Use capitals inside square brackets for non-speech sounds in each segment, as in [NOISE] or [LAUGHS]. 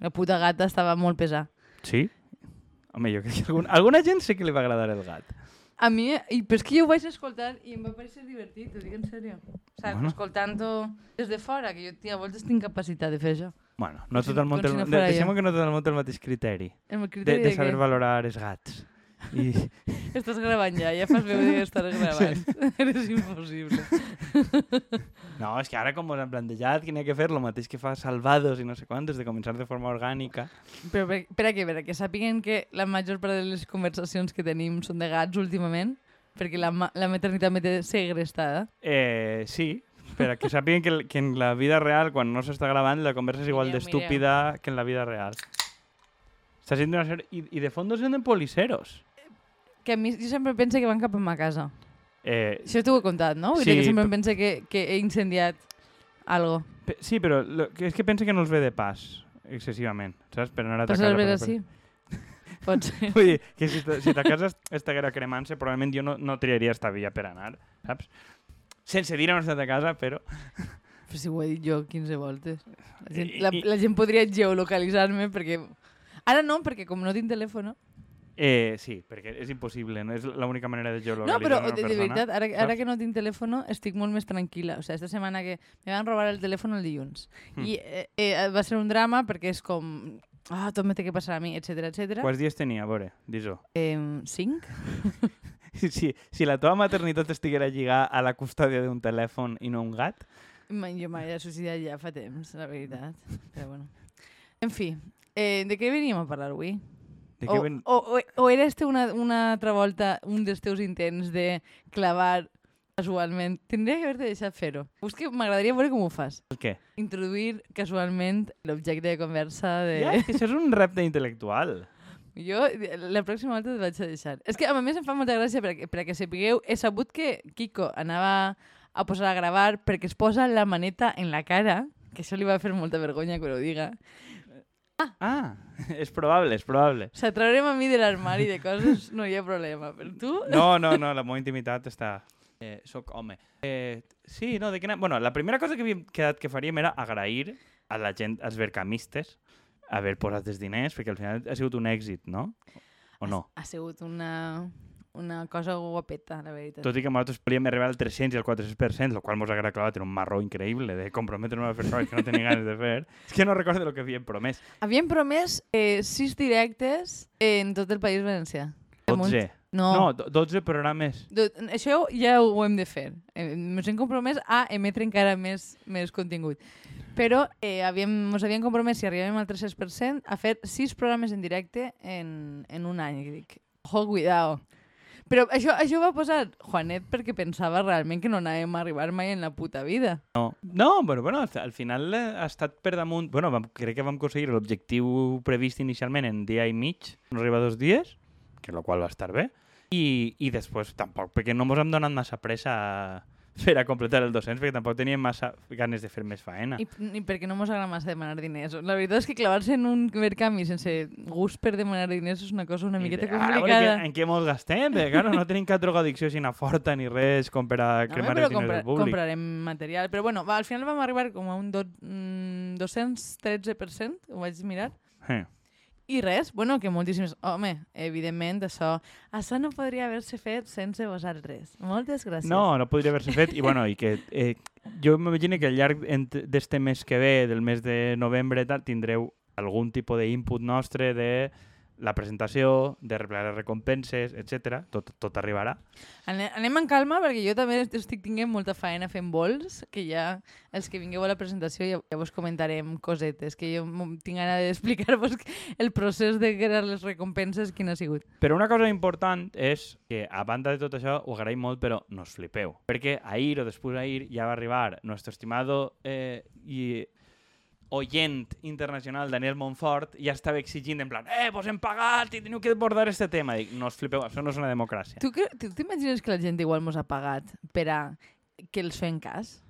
La puta gata estava molt pesada. Sí? Home, jo crec que algun, alguna gent sé que li va agradar el gat. A mi, i, però és que jo ho vaig escoltar i em va parecer divertit, t'ho dic en sèrio. O sigui, Bueno. escoltant-ho des de fora, que jo a voltes tinc capacitat de fer això. Bueno, no tot el món si el, no jo. deixem que no tot el món té el mateix criteri. El meu De, criteri de de, saber que valorar els gats. I, [LAUGHS] estàs gravant ja, ja fas veure que estàs gravant. [LAUGHS] Eres impossible. [LAUGHS] no, és que ara com ens han plantejat que n'hi ha que fer el mateix que fa Salvados i no sé quantes, de començar de forma orgànica. Però per, per a què? Per a que sàpiguen que la major part de les conversacions que tenim són de gats últimament, perquè la, la maternitat me té segrestada. Eh, sí, per a que sàpiguen que, que en la vida real, quan no s'està gravant, la conversa és igual d'estúpida que en la vida real. Està sent una sèrie... I, I de fondo són de policeros. Que a mi jo sempre pense que van cap a ma casa. Eh, Això t'ho he contat, no? Vull Sí, dir que sempre però- pense que, que he incendiat algo. pe- sí, però lo, que és que pensa que no els ve de pas, excessivament, saps? Per anar a casa. veure per- així? Pot ser. [LAUGHS] Vull dir, que si, si ta casa est- estiguera cremant-se, probablement jo no, no triaria esta via per anar, saps? Sense dir on estat a casa, però... [LAUGHS] Però si ho he dit jo 15 voltes. La gent, I- la, i- la gent podria geolocalitzar-me perquè... Ara no, perquè com no tinc telèfon... Eh, sí, perquè és impossible, no és l'única manera de No, geolocalitzar però una de, de persona. veritat, ara, ara que no tinc telèfon estic molt més tranquil·la. O sigui, esta setmana que me van robar el telèfon el dilluns. Mm. I eh, eh, va ser un drama perquè és com... Ah, tot me té que passar a mi, etc etc. Quants dies tenia, a veure, dis-ho. Eh, cinc? [LAUGHS] Si, si la teva maternitat estiguera lligada a la custòdia d'un telèfon i no un gat, Jo m'he suïcidat ja fa temps, la veritat. Però bueno. En fi, eh, de què veníem a parlar avui? De O, ven... o, o, o era este una, una altra volta un dels teus intents de clavar casualment? Tindria que haver-te deixat fer-ho. És que m'agradaria veure com ho fas. El què? Introduir casualment l'objecte de conversa de... Ja, és que això és un repte intel·lectual. [LAUGHS] Jo la pròxima volta et vaig a deixar. És que a més em fa molta gràcia perquè, perquè sapigueu, he sabut que Kiko anava a posar a gravar perquè es posa la maneta en la cara, que això li va fer molta vergonya que ho diga. Ah, [LAUGHS] és probable, és probable. O sigui, a mi de l'armari de coses, no hi ha problema. Però tu... No, no, no, la meva intimitat està... Eh, soc home. Eh, sí, no, de quina... Bueno, la primera cosa que havíem quedat que faríem era agrair a la gent, als vercamistes, haver posat els diners, perquè al final ha sigut un èxit, no? O no? Ha sigut una, una cosa guapeta, la veritat. Tot i que nosaltres podíem arribar al 300 i al 400%, el qual mos haguera clavat en un marró increïble de comprometre'ns a fer coses que no tenia ganes de fer. [LAUGHS] És que no recordo el que havíem promès. Havíem promès eh, sis directes en tot el País Valencià. Damunt- 12. No, No, do- 12 programes. Do- Això ja ho hem de fer. Eh, Ens hem compromès a emetre encara més, més contingut. Però eh, havíem, ens havíem compromès, si arribem al 300%, a fer sis programes en directe en, en un any. I dic, ojo, cuidao. Però això, això va posar Juanet perquè pensava realment que no anàvem a arribar mai en la puta vida. No, no però bueno, al, al final eh, ha estat per damunt... Bueno, vam, crec que vam aconseguir l'objectiu previst inicialment en dia i mig, no arriba dos dies, que lo qual va estar bé, i, i després tampoc, perquè no ens hem donat massa pressa a fer a completar el 200, perquè tampoc teníem massa ganes de fer més faena. I, I perquè no mos agrada massa demanar diners. La veritat és que clavar-se en un mercanvi sense gust per demanar diners és una cosa una miqueta complicada. què- en què mos gastem? Perquè, claro, no tenim cap drogadicció així forta ni res com per a No, cremar però els diners compra, del públic. comprarem material. Però bueno, va, al final vam arribar com a un do, mm, 213%, ho vaig mirar. Eh. I res, bueno, que moltíssims... Home, evidentment, això, això no podria haver-se fet sense vosaltres. Moltes gràcies. No, no podria haver-se fet. I, bueno, i que eh, jo m'imagino que al llarg d'este mes que ve, del mes de novembre, tal, tindreu algun tipus d'input nostre de la presentació, de replegar les recompenses, etc. Tot, tot arribarà. Anem, en calma perquè jo també estic tinguent molta feina fent vols, que ja els que vingueu a la presentació ja, ja vos comentarem cosetes, que jo tinc gana d'explicar-vos el procés de crear les recompenses quin ha sigut. Però una cosa important és que, a banda de tot això, ho agraïm molt, però no us flipeu. Perquè ahir o després d'ahir ja va arribar nostre estimado eh, i oient internacional Daniel Montfort ja estava exigint en plan eh, vos hem pagat i teniu que abordar este tema. Dic, no us flipeu, això no és una democràcia. Tu, cre- tu t'imagines que la gent igual mos ha pagat per a que els fem cas?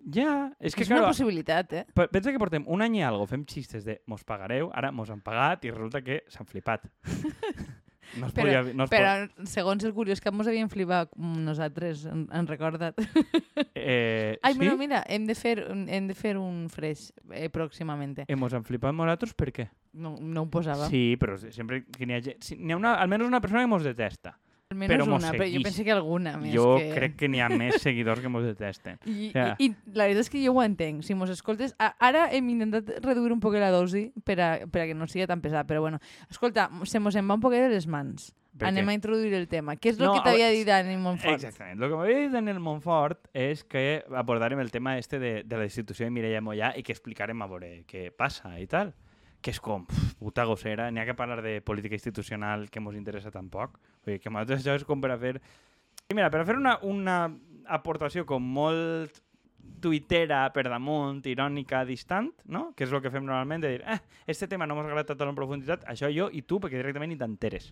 Ja, és que, és una claro, possibilitat, eh? pe- pensa que portem un any i algo, fem xistes de mos pagareu, ara mos han pagat i resulta que s'han flipat. [LAUGHS] No es Però, podia... No es però segons el curiós que mos havíem flipat nosaltres, en, en recordat. pot... [LAUGHS] eh, Ai, sí? bueno, mira, hem de fer, hem de fer un fresh eh, pròximament. Hemos han flipat nosaltres per què? No, no ho posava. Sí, però sempre que n'hi ha. Si, ha una, almenys una persona que mos detesta. Almenys però una, però jo penso que alguna més. jo que... crec que n'hi ha més [LAUGHS] seguidors que mos detesten. I, Ja. i, I la veritat és que jo ho entenc. Si mos escoltes... Ara hem intentat reduir un poc la dosi per a, per a que no sigui tan pesat, però bueno. Escolta, se mos en va un poquet de les mans. Per Anem què? a introduir el tema. Què és el No, que t'havia dit Dani Montfort? Exactament. El que m'havia dit Daniel Montfort és que abordarem el tema este de, de la institució de Mireia Mollà i que explicarem a veure què passa i tal. Que és com, pf, puta gossera, n'hi ha que parlar de política institucional que ens interessa tampoc. Vull dir, que nosaltres això és com per a fer... I mira, per a fer una, una aportació com molt tuitera per damunt, irònica, distant, no? que és el que fem normalment, de dir, eh, este tema no m'ha agradat tant en profunditat, això jo i tu, perquè directament ni t'enteres.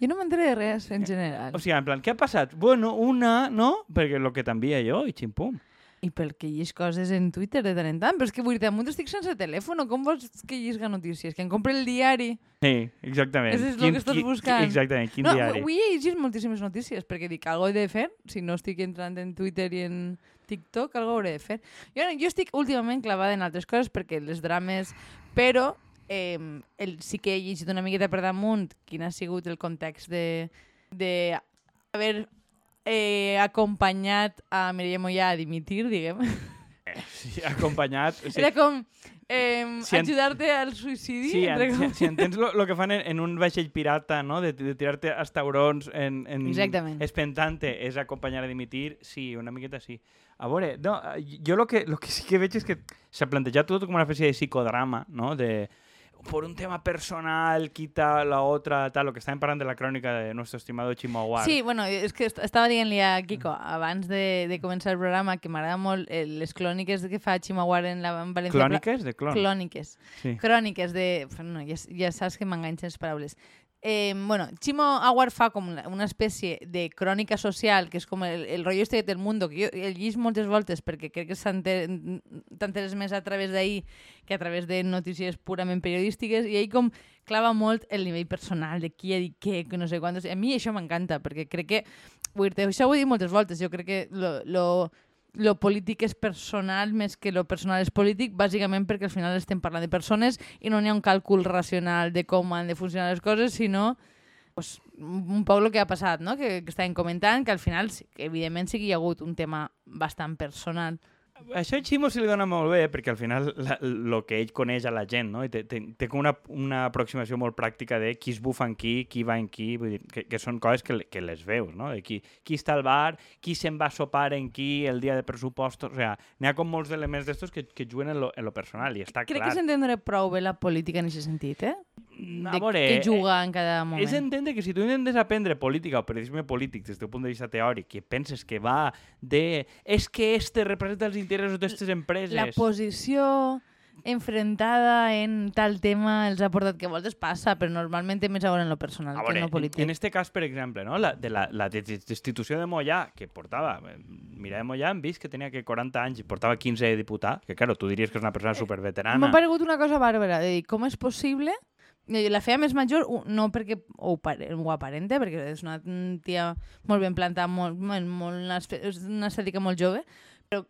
Jo no m'enteré de res, en general. O sigui, en plan, què ha passat? Bueno, una, no? Perquè el que t'envia jo i xim-pum. I perquè llegeix coses en Twitter de tant en tant. Però és que vull dir, damunt estic sense telèfon. Com vols que llisga notícies? Que em compre el diari? Sí, exactament. Això és el que estàs buscant. Exactament, quin no, diari. avui he llegit moltíssimes notícies, perquè dic, algo he de fer, si no estic entrant en Twitter i en TikTok, algo hauré de fer. Jo, jo estic últimament clavada en altres coses, perquè les drames... Però eh, el, sí que he llegit una miqueta per damunt quin ha sigut el context de, de haver eh, acompanyat a Mireia Mollà a dimitir, diguem. Sí, acompanyat. Sí, Era com eh, Si en- ajudar-te al suïcidi. sí, entre en, si, com- si entens lo que fan en, en un vaixell pirata, no? de, de tirarte hasta taurons en, en Exactament. espentante, és acompanyar a dimitir, sí, una miqueta sí. A veure, no, jo lo que, lo que sí que veig és que s'ha plantejat tot com una espècie de psicodrama, no? De, por un tema personal, quita la otra, tal, lo que estàvem parlant de la crònica de nuestro estimado Chimo Aguar. Sí, bueno, és que est- estava dient-li a Kiko abans de, de començar el programa que m'agrada molt eh, les clòniques que fa Chimaguar en la en València. Clòniques de clon. Clòniques. Sí. Cròniques de... No, ja, ja saps que m'enganxen les paraules. Eh, bueno, Chimo Aguar fa com una, espècie de crònica social, que és com el, el rotllo este del mundo, que jo el llegís moltes voltes perquè crec que t'enteres més a través d'ahir que a través de notícies purament periodístiques, i ell com clava molt el nivell personal de qui ha dit què, que no sé quantos. A mi això m'encanta, perquè crec que... Vull dir això ho he dit moltes voltes, jo crec que lo, lo, lo polític és personal més que lo personal és polític, bàsicament perquè al final estem parlant de persones i no n'hi ha un càlcul racional de com han de funcionar les coses, sinó pues, un poc el que ha passat, no? que, que estàvem comentant, que al final, sí, que evidentment sí que hi ha hagut un tema bastant personal. Això a Ximo se li dona molt bé, perquè al final el que ell coneix a la gent, no? I té, té, té com una, una aproximació molt pràctica de qui es bufa en qui, qui va en qui, vull dir, que, que són coses que, que les veus, no? De qui, qui està al bar, qui se'n va a sopar en qui el dia de pressupostos, o sigui, n'hi ha com molts elements d'estos que, que juguen en lo, en lo personal, i està Crec clar. que s'entendrà prou bé la política en aquest sentit, eh? A De veure, què juga en cada moment. És entendre que si tu intentes aprendre política o periodisme polític des del punt de vista teòric i penses que va de... És que este representa els interessos d'aquestes empreses... La posició enfrentada en tal tema els ha portat que a voltes passa, però normalment té més a veure en lo personal A que veure, en lo polític. en, en este cas, per exemple, no? la, de la, la destitució de Mollà, que portava... eh, Mira, de Mollà hem vist que tenia que 40 anys i portava 15 de diputat, que, claro, tu diries que és una persona superveterana. M'ha paregut una cosa bàrbara, de dir, com és possible... Eh, La feia més major, no perquè ho, ho aparente, perquè és una tia molt ben plantada, molt, molt, és una estètica molt jove, però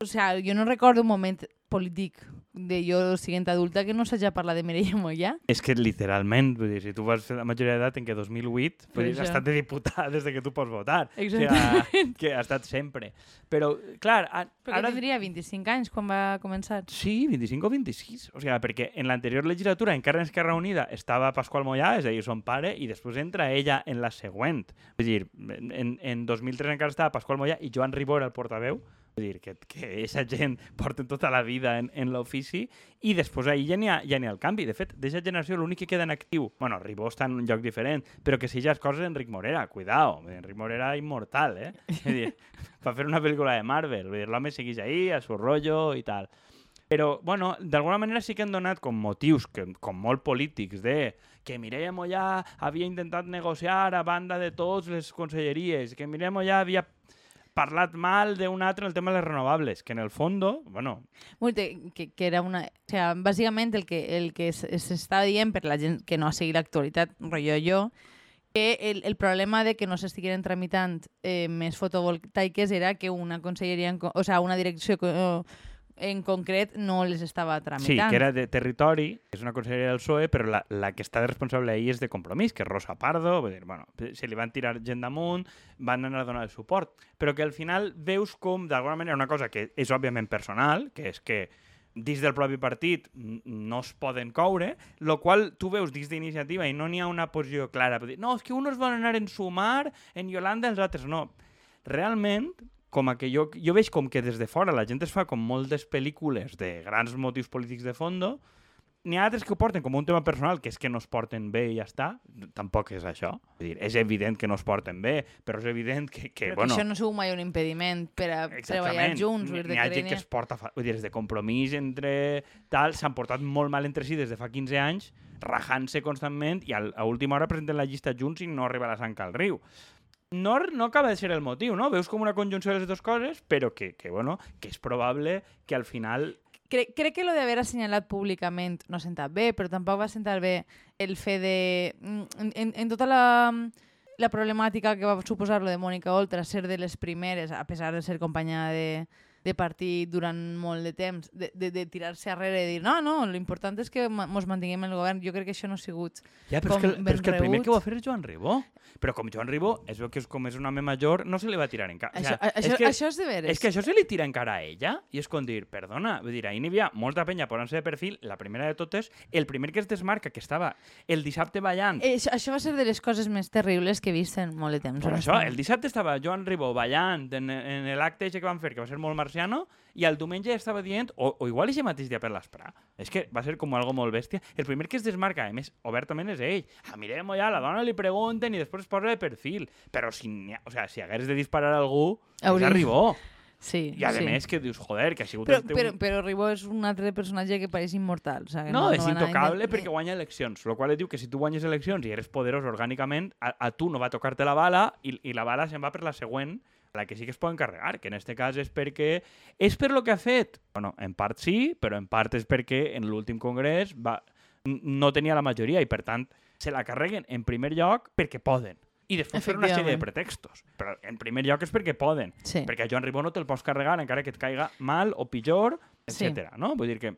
o sea, jo no recordo un moment polític de jo siguent adulta que no s'hagi parlat de Mireia Mollà. És que literalment, vull dir, si tu vas fer la majoria d'edat en què 2008, Per vull dir, això. ha estat de diputat des de que tu pots votar. Exactament. O sigui, que ha estat sempre. Però, clar, a, Però ara... que tindria 25 anys quan va començar. Sí, 25 o 26. O sigui, perquè en l'anterior legislatura encara en Esquerra Unida estava Pasqual Mollà, és a dir, son pare, i després entra ella en la següent. Vull dir, en, en 2003 encara estava Pasqual Mollà i Joan Ribó era el portaveu. Vull dir, que, que aquesta gent porten tota la vida en, en l'ofici i després ahir ja n'hi ha, ja ha el canvi. De fet, d'aquesta generació l'únic que queda en actiu, bueno, Ribó està en un lloc diferent, però que si ja es coses Enric Morera, cuidao, Enric Morera immortal, eh? Vull dir, [LAUGHS] va fer una pel·lícula de Marvel, l'home segueix ahí, a su rollo i tal. Però, bueno, d'alguna manera sí que han donat com motius, que, com molt polítics, de que Mireia Mollà havia intentat negociar a banda de tots les conselleries, que Mireia Mollà havia parlat mal d'un altre el tema de les renovables, que en el fondo, bueno, que, que era una... O sea, bàsicament el que, el que s- s'estava dient per la gent que no ha seguit l'actualitat, rotllo jo, que el, el problema de que no s'estiguin tramitant eh, més fotovoltaiques era que una conselleria, o sea, una direcció en concret no les estava Sí, tramitant. que era de territori, és una conselleria del PSOE, però la, la que està responsable ahir és de compromís, que és Rosa Pardo, vull dir, bueno, se li van tirar gent damunt, van anar a donar el suport, però que al final veus com, d'alguna manera, una cosa que és òbviament personal, que és que dins del propi partit no es poden coure, lo qual tu veus dins d'iniciativa i no n'hi ha una posició clara. Dir, no, és que uns volen anar en sumar, en Yolanda, els altres no. Realment, com a que jo, jo veig com que des de fora la gent es fa com moltes pel·lícules de grans motius polítics de fondo, n'hi ha altres que ho porten com un tema personal, que és que no es porten bé i ja està. Tampoc és això. Vull dir, és evident que no es porten bé, però és evident que, que Però bueno... que això no sigui mai un impediment per a treballar junts. N'hi ha gent que es porta... Fa... Vull dir, des de compromís entre tal, s'han portat molt mal entre si des de fa 15 anys, rajant-se constantment i a última hora presenten la llista junts i no arriba la sang al riu. No, no acaba de ser el motiu, no? Veus com una conjunció de les dues coses, però que, que, bueno, que és probable que al final Cre crec que lo d'haver assenyalat públicament no sentat bé, però tampoc va sentar bé el fet de... mm, En, en, en tota la, la problemàtica que va suposar lo de Mònica Oltra ser de les primeres, a pesar de ser companya de, de partit durant molt de temps, de, de, de tirar-se arrere i dir no, no, l'important és que mos mantinguem el govern. Jo crec que això no ha sigut Ja, però, com és que, ben però és que el primer que ho va fer és Joan Ribó. Però com Joan Ribó es veu que és, com és un home major, no se li va tirar en cara. Això, o sea, això, és, que, això és de veres. és que això se li tira en cara a ella i és com dir, perdona, vull dir, ahir n'hi havia molta penya posant-se de perfil, la primera de totes, el primer que es desmarca, que estava el dissabte ballant, Eh, això, això va ser de les coses més terribles que he vist en molt de temps. Per això, el dissabte estava Joan Ribó ballant en, en l'acte que van fer, que va ser molt marciano, i el diumenge ja estava dient, o, o igual aquest mateix dia per l'esprà, és que va ser com algo molt bèstia. El primer que es desmarca, a més, obertament és ell. A Mireia Moya, la dona li pregunten i després es posa de perfil. Però si, o sea, si hagués de disparar a algú, Hauria- és a Ribó. Sí, I a sí. més que dius, joder, que ha sigut Però, teu... però, però Ribó és un altre personatge que pareix immortal. O sigui, No, és va anar intocable invent- perquè guanya eleccions, el qual et diu que si tu guanyes eleccions i eres poderós orgànicament, a, a tu no va tocar-te la bala i, i la bala se'n va per la següent, la que sí que es poden carregar, que en este cas és perquè... És per lo que ha fet? Bueno, en part sí, però en part és perquè en l'últim congrés va, no tenia la majoria i, per tant, se la carreguen en primer lloc perquè poden. I després per una sèrie de pretextos. Però en primer lloc és perquè poden. Sí. Perquè a Joan Ribó no te'l pots carregar encara que et caiga mal o pitjor, Sí. etc. No? Vull dir que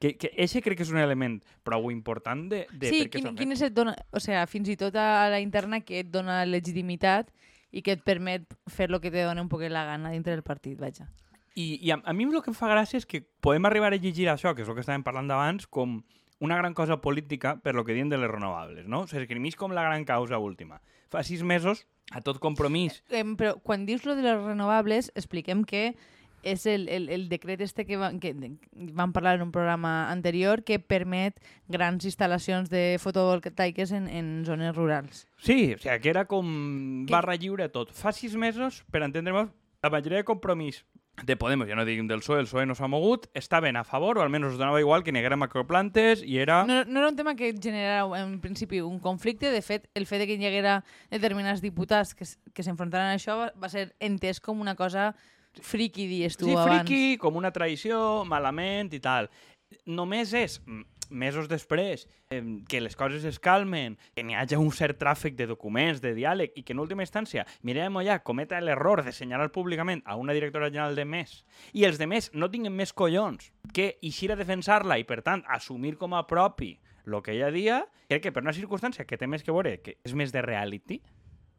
que, que ese crec que és un element prou important de, de sí, per què quin, quin és et dona, o sigui, fins i tot a la interna que et dona legitimitat i que et permet fer el que te dona un poc la gana dintre del partit, vaja. I, i a, a mi el que em fa gràcia és que podem arribar a llegir això, que és el que estàvem parlant abans, com una gran cosa política per lo que diuen de les renovables, no? S'esgrimís com la gran causa última. Fa sis mesos, a tot compromís, Em, però quan dius lo de les renovables, expliquem que és el, el, el decret este que, va, que vam parlar en un programa anterior que permet grans instal·lacions de fotovoltaiques en, en zones rurals. Sí, o sigui, que era com Que- barra lliure tot. Fa sis mesos, per entendre'ns, la majoria de compromís de Podemos, ja no dic del PSOE, el PSOE no s'ha mogut, estaven a favor, o almenys us donava igual que haguera macroplantes, i era... No, no era un tema que generara en principi un conflicte, de fet, el fet de que hi haguera determinats diputats que, que s'enfrontaran a això va, va ser entès com una cosa friki, dies tu sí, abans. friki, com una traïció, malament i tal. Només és mesos després eh, que les coses es calmen, que n'hi hagi un cert tràfic de documents, de diàleg, i que en última instància Mireia Mollà cometa l'error de senyalar públicament a una directora general de MES i els de MES no tinguin més collons que eixir a defensar-la i, per tant, assumir com a propi el que ella dia, crec que per una circumstància que té més que veure, que és més de reality,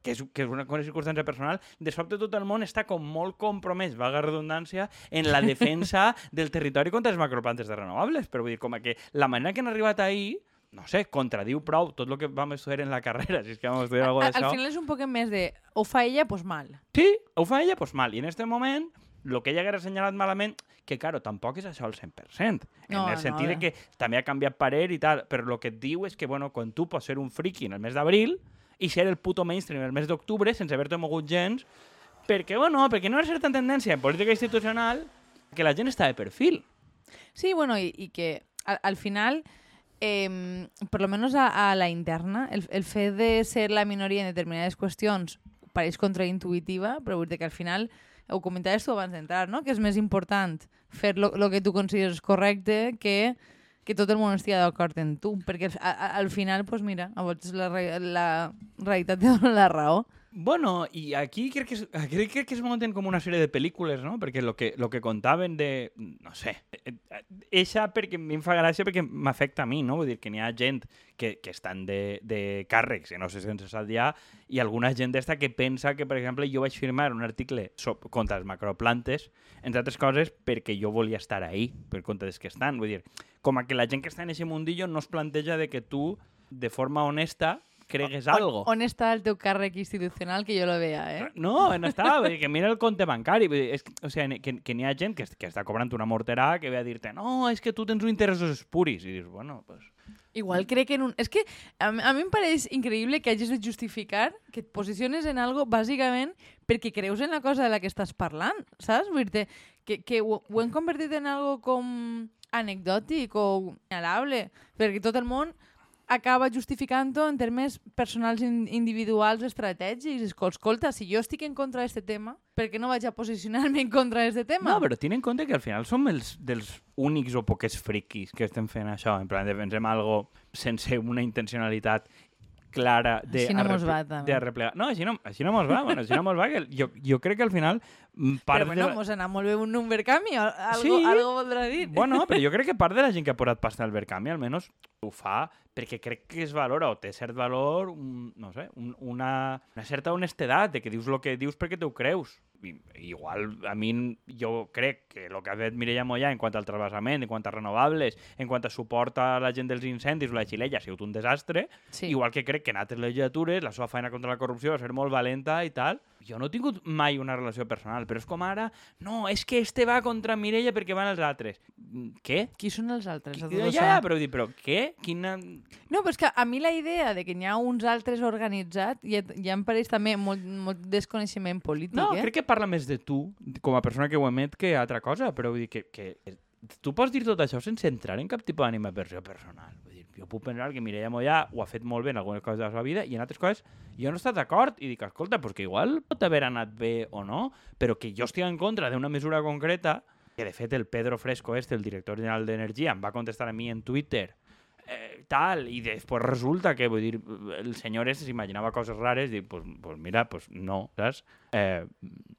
que és, que és una, una circumstància personal, de sobte tot el món està com molt compromès, valga redundància, en la defensa [LAUGHS] del territori contra les macroplantes de renovables. Però vull dir, com que la manera que han arribat ahir, no sé, contradiu prou tot el que vam estudiar en la carrera, si és que vam estudiar alguna al d'això. final és un poc més de ho fa ella, doncs mal. Sí, ho fa ella, doncs mal. I en este moment, el que ella haguera assenyalat malament, que, claro, tampoc és això al 100%. En No, el no, sentit a de que també ha canviat parer i tal, però el que et diu és que, bueno, quan tu pots ser un friki en el mes d'abril i ser el puto mainstream el mes d'octubre sense haver-te mogut gens, perquè, bueno, perquè no ha certa tendència en política institucional que la gent està de perfil. Sí, bueno, i, i que al, al final, eh, per lo menos a, a la interna, el, el fet de ser la minoria en determinades qüestions pareix contraintuitiva, però vull dir que al final, ho comentaves tu abans d'entrar, no? que és més important fer lo que tu consideres correcte que que tot el món estigui d'acord en tu, perquè a, al final, pues mira, a vegades la, la realitat dona la raó. Bueno, y aquí crec que, es, crec, crec que es monten com una sèrie de pel·lícules, no? Perquè lo que, lo que contaven de... No sé. eh, eh, Eixa perquè a mi em fa gràcia perquè m'afecta a mi, no? Vull dir que n'hi ha gent que, que estan de, de càrrecs, que no sé sense saldiar, i alguna gent d'esta que pensa que, per exemple, jo vaig firmar un article contra les macroplantes, entre altres coses, perquè jo volia estar ahí, per compte dels que estan. Vull dir, com a que la gent que està en aquest mundillo no es planteja de que tu, de forma honesta, cregues algo. On, on està el teu càrrec institucional que jo lo vea, eh? No, no està, que mira el compte bancari. Vull dir, és, o sigui, que, que n'hi ha gent que, que està cobrant una morterà que ve a dir-te no, és que tu tens uns interessos espuris. I dius, bueno, pues... Igual crec que en un... És que a, a mi em pareix increïble que hagis de justificar que et posiciones en algo bàsicament perquè creus en la cosa de la que estàs parlant, saps? Vull dir que, que ho, ho hem convertit en algo com anecdòtic o inalable, perquè tot el món acaba justificant-ho en termes personals in- individuals estratègics. Escol- Escolta, si jo estic en contra d'aquest tema, per què no vaig a posicionar-me en contra d'aquest tema? No, però ten en compte que al final som els dels únics o poquets friquis que estem fent això. En plan, defensem algo sense una intencionalitat clara de, Així no arreple- va, també. de. No, així no, així no mos va. Bueno, així no mos va. Que jo, jo crec que al final part Però bueno, de... mos anà molt bé un Verkami, algo, Sí. algo voldrà dir. Bueno, [LAUGHS] però jo crec que part de la gent que ha posat pasta al Verkami almenys ho fa perquè crec que es valora o té cert valor, un, no sé, un, una, una certa honestedat de que dius el que dius perquè te ho creus. I, igual, a mi, jo crec que el que ha fet Mireia Moya en quant al trasbassament, en quant a renovables, en quant a suport a la gent dels incendis o la xilella ha sigut un desastre, Sí. igual que crec que en altres legislatures la seva feina contra la corrupció va ser molt valenta i tal. Jo no he tingut mai una relació personal, però és com ara, no, és que este va contra Mireia perquè van els altres. Mm, Què? Qui són els altres? tot Ja, ja, però, dir, però què? Quina... No, però és que a mi la idea de que n'hi ha uns altres organitzats ja, ja em pareix també molt, molt desconeixement polític, No, eh? crec que parla més de tu, com a persona que ho emet, que altra cosa, però vull dir que, que tu pots dir tot això sense entrar en cap tipus d'animaversió personal. Jo puc pensar que Mireia Moya ho ha fet molt bé en algunes coses de la seva vida i en altres coses jo no he estat d'acord i dic, escolta, pues que igual pot haver anat bé o no, però que jo estigui en contra d'una mesura concreta, que de fet el Pedro Fresco este, el director general d'Energia, em va contestar a mi en Twitter eh, tal, i després resulta que, vull dir, el senyor este s'imaginava coses rares, i dic, pues, pues mira, pues no, saps? Eh,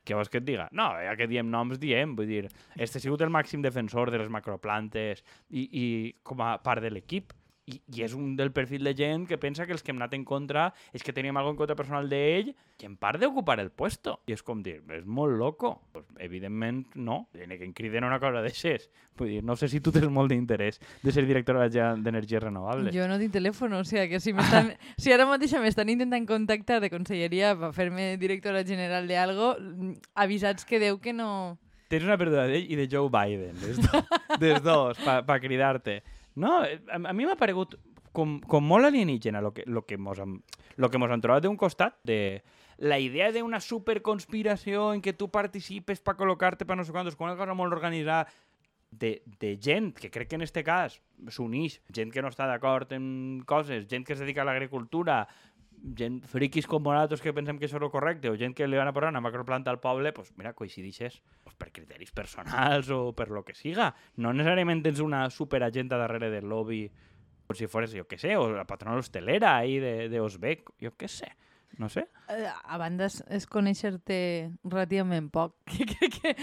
què vols que et diga? No, ja que diem noms, diem, vull dir, este ha sigut el màxim defensor de les macroplantes i, i com a part de l'equip, i, i és un del perfil de gent que pensa que els que hem anat en contra és que teníem alguna en contra personal d'ell i en part d'ocupar el puesto. I és com dir, és molt loco. Pues, evidentment, no. Ni que em criden una cosa d'aixes. Vull dir, no sé si tu tens molt d'interès de ser directora d'energies renovables. Jo no tinc telèfon, o sigui que si, m'estan- [LAUGHS] si ara mateix m'estan intentant contactar de conselleria per fer-me directora general de algo, avisats que Déu que no... Tens una pèrdua d'ell i de Joe Biden, des, do, des dos, per pa cridar-te. No, a, a mi m'ha paregut com, com molt alienígena lo que, lo que, mos, han, lo que mos han trobat d'un costat de la idea d'una superconspiració en què tu participes per col·locar-te per no sé quantos, com una cosa molt organitzada de, de gent que crec que en este cas s'uneix, gent que no està d'acord en coses, gent que es dedica a l'agricultura, gent friquis com nosaltres que pensem que això és el correcte, o gent que li van a posar una macroplanta al poble, pues mira, coincidixes pues, per criteris personals o per lo que siga. No necessàriament tens una superagenda darrere del lobby, com si fores, jo què sé, o la patrona hostelera ahí de, de Osbeck, jo què sé, no sé. Eh, A banda és, és conèixer-te relativament poc, [LAUGHS] que crec que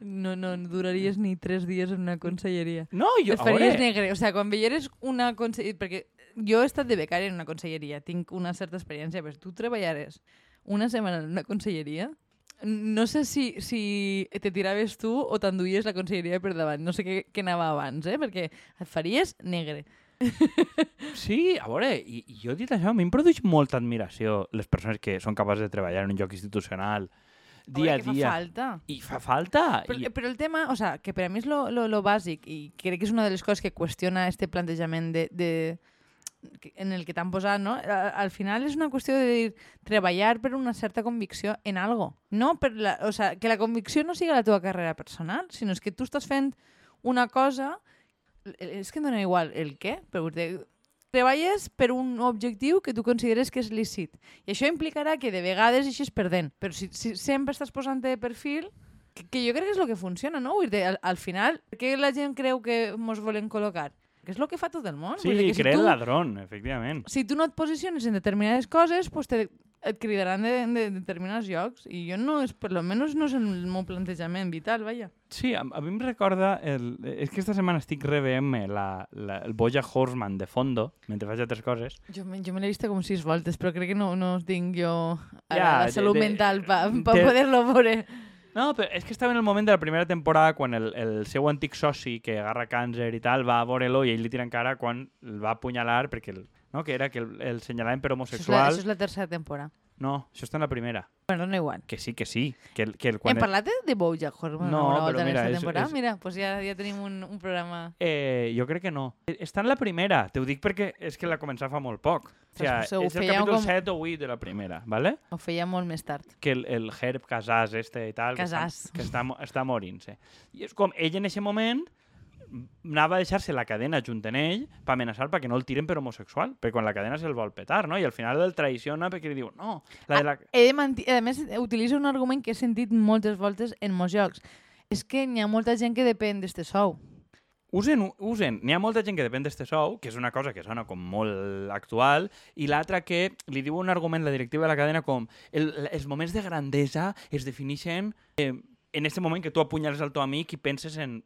no, no duraries ni tres dies en una conselleria. No, jo, Et faries negre. O sigui, quan veieres una conselleria... Perquè jo he estat de becària en una conselleria, tinc una certa experiència, però tu treballares una setmana en una conselleria, no sé si, si te tiraves tu o t'enduies la conselleria per davant. No sé què, què anava abans, eh? Perquè et faries negre. [LAUGHS] Sí, a veure, i, i jo he dit això, a mi em produeix molta admiració les persones que són capaces de treballar en un lloc institucional dia a veure, que dia. fa falta. I fa falta. Però, I, però el tema, o sea, que per a mi és lo, lo, lo bàsic i crec que és una de les coses que qüestiona este plantejament de, de, en el que t'han posat, no? Al final és una qüestió de dir, treballar per una certa convicció en algo. No per la, o sea, que la convicció no siga la teva carrera personal, sinó és que tu estàs fent una cosa... És que em dona igual el què, però dir, treballes per un objectiu que tu consideres que és lícit. I això implicarà que de vegades eixes perdent. Però si, si sempre estàs posant de perfil, que, que jo crec que és el que funciona, no? Dir, al, al final, què la gent creu que ens volen col·locar? Que és el que fa tot el món. Sí, Vull dir que si creer tu, el ladrón, efectivament. si tu no et posiciones en determinades coses, pues te, et cridaran de, de determinats llocs. I jo no, és, per lo menos no és el meu plantejament vital, vaja. Sí, a, a mi em recorda... El, és que esta setmana estic reveient-me la, la, el Boja Horseman de fondo, mentre faig altres coses. Jo, jo me l'he vist com sis voltes, però crec que no, no tinc jo Ja, ja, la de- salut de- mental per pa de- poder-lo veure. No, però és que estava en el moment de la primera temporada quan el, el seu antic soci, que agarra càncer i tal, va a veure-lo i ell li tira en cara quan el va apunyalar perquè el, no, que era que el, el senyalaven per Això és, la, homosexual. això és la tercera temporada. No, això està en la primera. Bueno, no igual. Que sí, que sí. Que, el- que el, Hem quan el- parlat de, de Bojack Horseman No, però volta mira, esta és- temporada? és- Mira, pues ja, ja tenim un, un programa... Eh, jo crec que no. Eh, Està en la primera. Te ho dic perquè és que la començar fa molt poc. O sigui, Pues ho és el capítol com- 7 o 8 de la primera, ¿vale? Ho feia molt més tard. que el, el Herb Casas este i tal, Casas. que està, que està, està morint-se. I és com, ell en aquest moment anava a deixar-se la cadena junt en ell per amenaçar perquè no el tiren per homosexual, perquè quan la cadena se'l vol petar, no? I al final el traiciona perquè li diu, no, la de la... He de manti... A més, utilitza un argument que he sentit moltes voltes en molts jocs. És que n'hi ha molta gent que depèn d'este sou. Usen, usen, n'hi ha molta gent que depèn d'este sou, que és una cosa que sona com molt actual, i l'altra que li diu un argument la directiva de la cadena com el, els moments de grandesa es defineixen eh, en este moment que tu apunyales al teu amic i penses en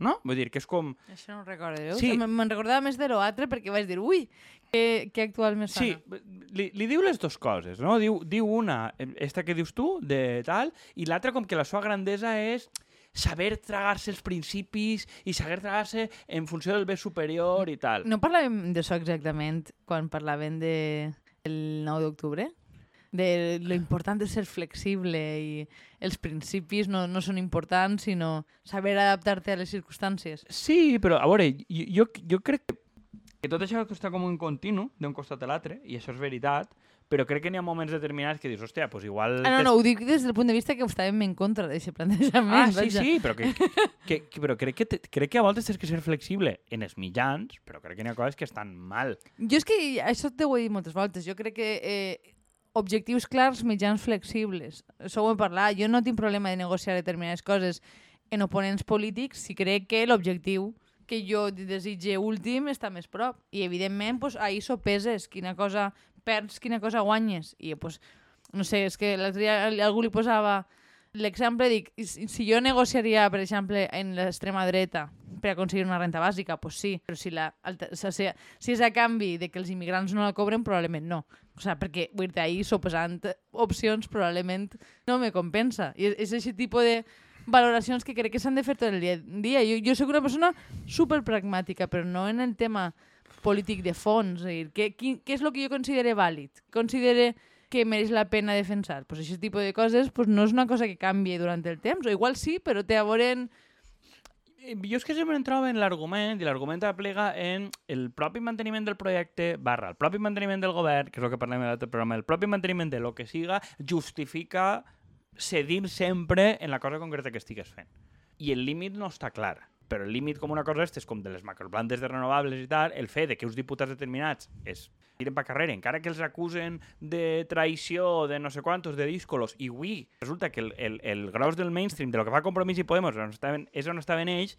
no? Vull dir que és com... Això no ho recordo. Sí. Sí. Me'n recordava més de l'altre perquè vaig dir, ui, que, que actual més Sí, sona. li, li diu les dues coses, no? Diu, diu una, eh, esta que dius tu, de tal, i l'altra com que la seva grandesa és saber tragar-se els principis i saber tragar-se en funció del bé superior i tal. No parlàvem d'això exactament quan parlàvem de el 9 d'octubre? De lo important de ser flexible i els principis no, no són importants, sinó saber adaptar-te a les circumstàncies. Sí, però a veure, jo, jo, crec que, que tot això està com un continu d'un costat a l'altre, i això és veritat, però crec que n'hi ha moments determinats que dius, hòstia, doncs igual... Ah, no, no, ho dic des del punt de vista que estàvem en contra d'aquest plantejament. Ah, sí, vaja. sí, però, que, que, que, però crec, que, te- crec que a voltes tens que ser flexible en els mitjans, però crec que n'hi ha coses que estan mal. Jo és que això t'ho he dit moltes voltes. Jo crec que eh, objectius clars, mitjans flexibles. Això ho hem parlat. Jo no tinc problema de negociar determinades coses en oponents polítics si crec que l'objectiu que jo desitge últim està més prop. I, evidentment, pues, ahir sopeses quina cosa perds, quina cosa guanyes. I, pues, no sé, és que l'altre dia algú li posava l'exemple, dic, si jo negociaria, per exemple, en l'extrema dreta per aconseguir una renta bàsica, pues sí, però si, la, o sigui, si és a canvi de que els immigrants no la cobren, probablement no. O sigui, perquè vull dir, ahir sopesant opcions probablement no me compensa. I és, és aquest tipus de valoracions que crec que s'han de fer tot el dia. dia. Jo, jo sóc una persona super pragmàtica, però no en el tema polític de fons. És dir, què, quin, què és el que jo considere vàlid? Considere que mereix la pena defensar? Pues aquest tipus de coses pues no és una cosa que canvi durant el temps, o igual sí, però té a veure en... Eh, Jo és que sempre em trobo en l'argument, i l'argument aplega en el propi manteniment del projecte barra el propi manteniment del govern, que és el que parlem en l'altre programa, el propi manteniment de lo que siga, justifica cedir sempre en la cosa concreta que estigues fent. I el límit no està clar. Però el límit com una cosa és com de les macroplantes de renovables i tal, el fet de que uns diputats determinats es tiren pa carrera, encara que els acusen de traïció, de no sé quantos, de díscolos, i avui resulta que el, el, el gros del mainstream, de lo que fa Compromís i Podemos, on estaven, és on estaven ells,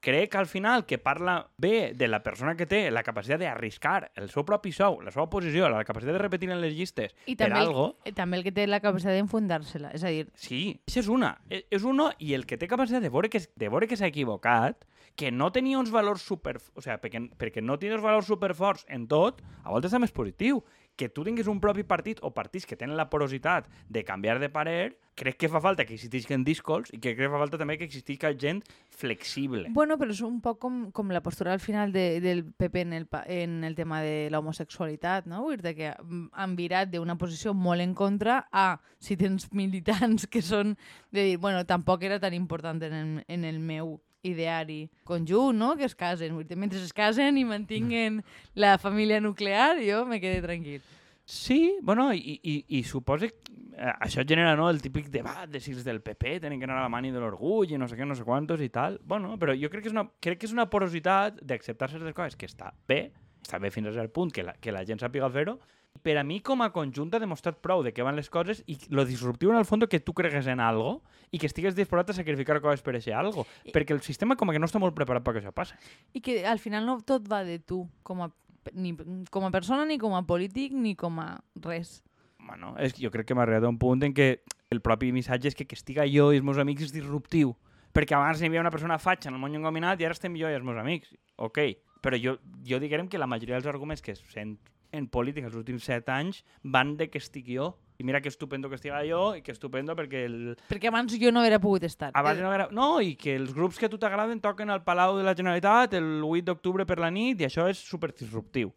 crec que al final que parla bé de la persona que té la capacitat d'arriscar el seu propi sou, la seva posició, la capacitat de repetir en les llistes I per també, algo, el, també el que té la capacitat d'enfundar-se-la. És a dir, Sí, això és una. És uno i el que té capacitat de veure que, de veure que s'ha equivocat, que no tenia uns valors super... O sigui, perquè, perquè no tenia uns valors superforts en tot, a voltes també és positiu. Que tu tinguis un propi partit o partits que tenen la porositat de canviar de parer, crec que fa falta que existisquen discos i que crec que fa falta també que existisca gent flexible. Bueno, però és un poc com, com la postura al final de, del PP en el, en el tema de l'homosexualitat, no? Vull dir que mm, han virat d'una posició molt en contra a si tens militants que són de dir, bueno, tampoc era tan important en el, en el meu ideari conjunt, no? Que es casen. Vull dir, mentre es casen i mantinguen la família nuclear, jo me quedé tranquil. Sí, bueno, i, i, i suposa que eh, això genera no, el típic debat de si els del PP tenen que anar a la mani de l'orgull i no sé què, no sé quantos i tal. Bueno, però jo crec que és una, crec que és una porositat d'acceptar certes coses que està bé està bé fins a cert punt que la, que la gent sàpiga fer-ho, per a mi com a conjunt ha demostrat prou de què van les coses i lo disruptiu en el fons que tu cregues en algo i que estigues disposat a sacrificar coses per això algo, I- perquè el sistema com que no està molt preparat perquè això passi. I que al final no tot va de tu, com a, ni com a persona, ni com a polític, ni com a res. Bueno, és que jo crec que m'ha arribat a un punt en què el propi missatge és que que estiga jo i els meus amics és disruptiu. Perquè abans hi havia una persona fatxa en el món engominat i ara estem jo i els meus amics. Ok, però jo, jo diguem que la majoria dels arguments que sent en política els últims set anys van de que estic jo. I mira que estupendo que estiga jo i que estupendo perquè el, Perquè abans jo no hauria pogut estar. abans no, era... no, i que els grups que a tu t'agraden toquen al Palau de la Generalitat el 8 d'octubre per la nit i això és super disruptiu.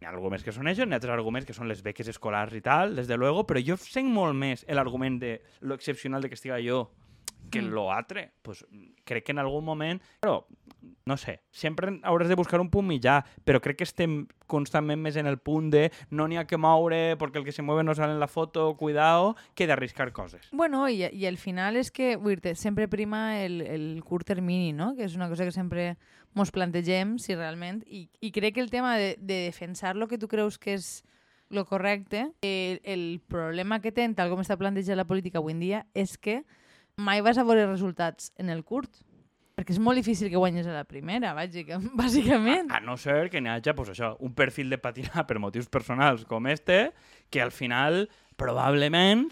Hi ha arguments que són això, hi ha altres arguments que són les beques escolars i tal, des de luego, però jo sent molt més l'argument de lo excepcional de que estiga jo que Mm. lo altre. Pues, crec que en algun moment... Però, no sé, sempre hauràs de buscar un punt mitjà, però crec que estem constantment més en el punt de no n'hi ha que moure perquè el que se mueve no sale en la foto, cuidao, que d'arriscar coses. Bueno, i, i al final és que vull dir sempre prima el, el curt termini, no? que és una cosa que sempre mos plantegem, si realment, i, i crec que el tema de, de defensar lo que tu creus que és lo correcte, el, el problema que té, tal com està plantejat la política avui en dia, és que mai vas a veure resultats en el curt. Perquè és molt difícil que guanyes a la primera, bàsica, [LAUGHS] bàsicament. A no ser que n'hi hagi pues, això, un perfil de patinar [LAUGHS] per motius personals com este, que al final, probablement,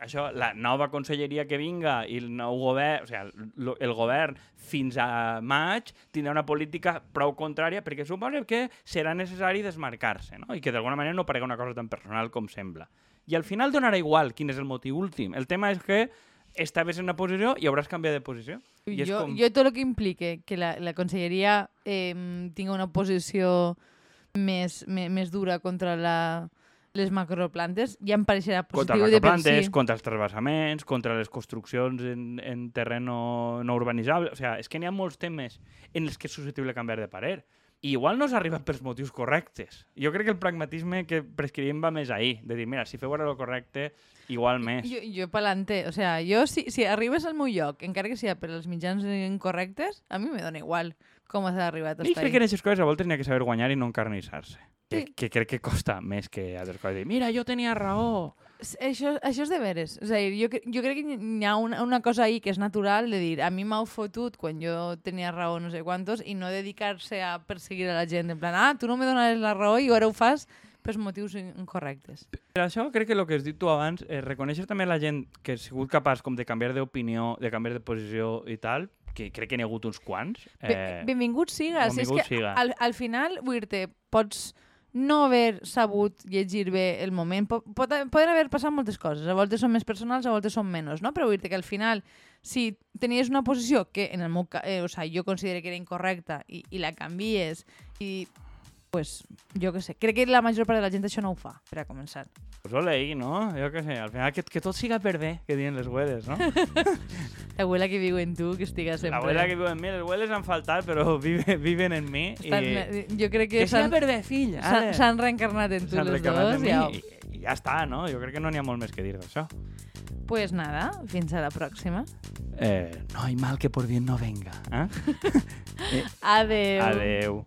això, la nova conselleria que vinga i el nou govern, o sigui, el, el govern fins a maig tindrà una política prou contrària perquè suposa que serà necessari desmarcar-se no? i que d'alguna manera no parega una cosa tan personal com sembla. I al final donarà igual quin és el motiu últim. El tema és que estaves en una posició i hauràs canviat de posició. I és jo, com... jo tot el que implique que la, la conselleria eh, tingui una posició més, més, més dura contra la, les macroplantes ja em pareixerà contra positiu les de per plantes, si. contra els trasbassaments, contra les construccions en, en terreno no urbanitzable. O sigui, és que n'hi ha molts temes en els que és susceptible canviar de parer. I igual no s'arriba pels motius correctes. Jo crec que el pragmatisme que prescrivim va més ahir, de dir, mira, si feu ara el correcte, igual més. Jo, jo pelante, o sea, jo si, si arribes al meu lloc, encara que sigui per als mitjans incorrectes, a mi me dona igual com has arribat I hasta crec que en aquestes coses a voltes n'hi ha que saber guanyar i no encarnissar-se. Sí. Que, que crec que costa més que altres coses. Mira, jo tenia raó. Això, això és de veres. És a dir, jo, jo crec que hi ha una, una cosa ahí que és natural de dir a mi m'hau fotut quan jo tenia raó no sé quantos i no dedicar-se a perseguir a la gent en plan, ah, tu no me donaves la raó i ara ho fas pels motius in- incorrectes. Per això crec que el que has dit tu abans, eh, reconèixer també la gent que ha sigut capaç com de canviar d'opinió, de canviar de posició i tal, que crec que n'hi ha hagut uns quants. Eh, Benvingut sigues. benvingut és que siga. al, al final, vull dir-te, pots no haver sabut llegir bé el moment. Pot, poden haver passat moltes coses. A voltes són més personals, a voltes són menys, no? Però vull dir que al final, si tenies una posició que en el meu eh, o sea, jo considero que era incorrecta i, i la canvies i pues, jo què sé, crec que la major part de la gent això no ho fa, per a començar. Pues ole ahí, no? Jo què sé, al final que, que tot siga per bé, que diuen les güeles, no? [LAUGHS] L'abuela que viu en tu, que estiga sempre... La abuela que viu en mi, les güeles han faltat, però vive, viven en mi. Estan, I... jo crec que Que siga per bé, fill. s'han- reencarnat en tu les dos. en Ja. i, i ja està, no? Jo crec que no n'hi ha molt més que dir d'això. Pues nada, fins a la pròxima. Eh, no hay mal que por bien no venga. Eh? [LAUGHS] Adeu. Adeu.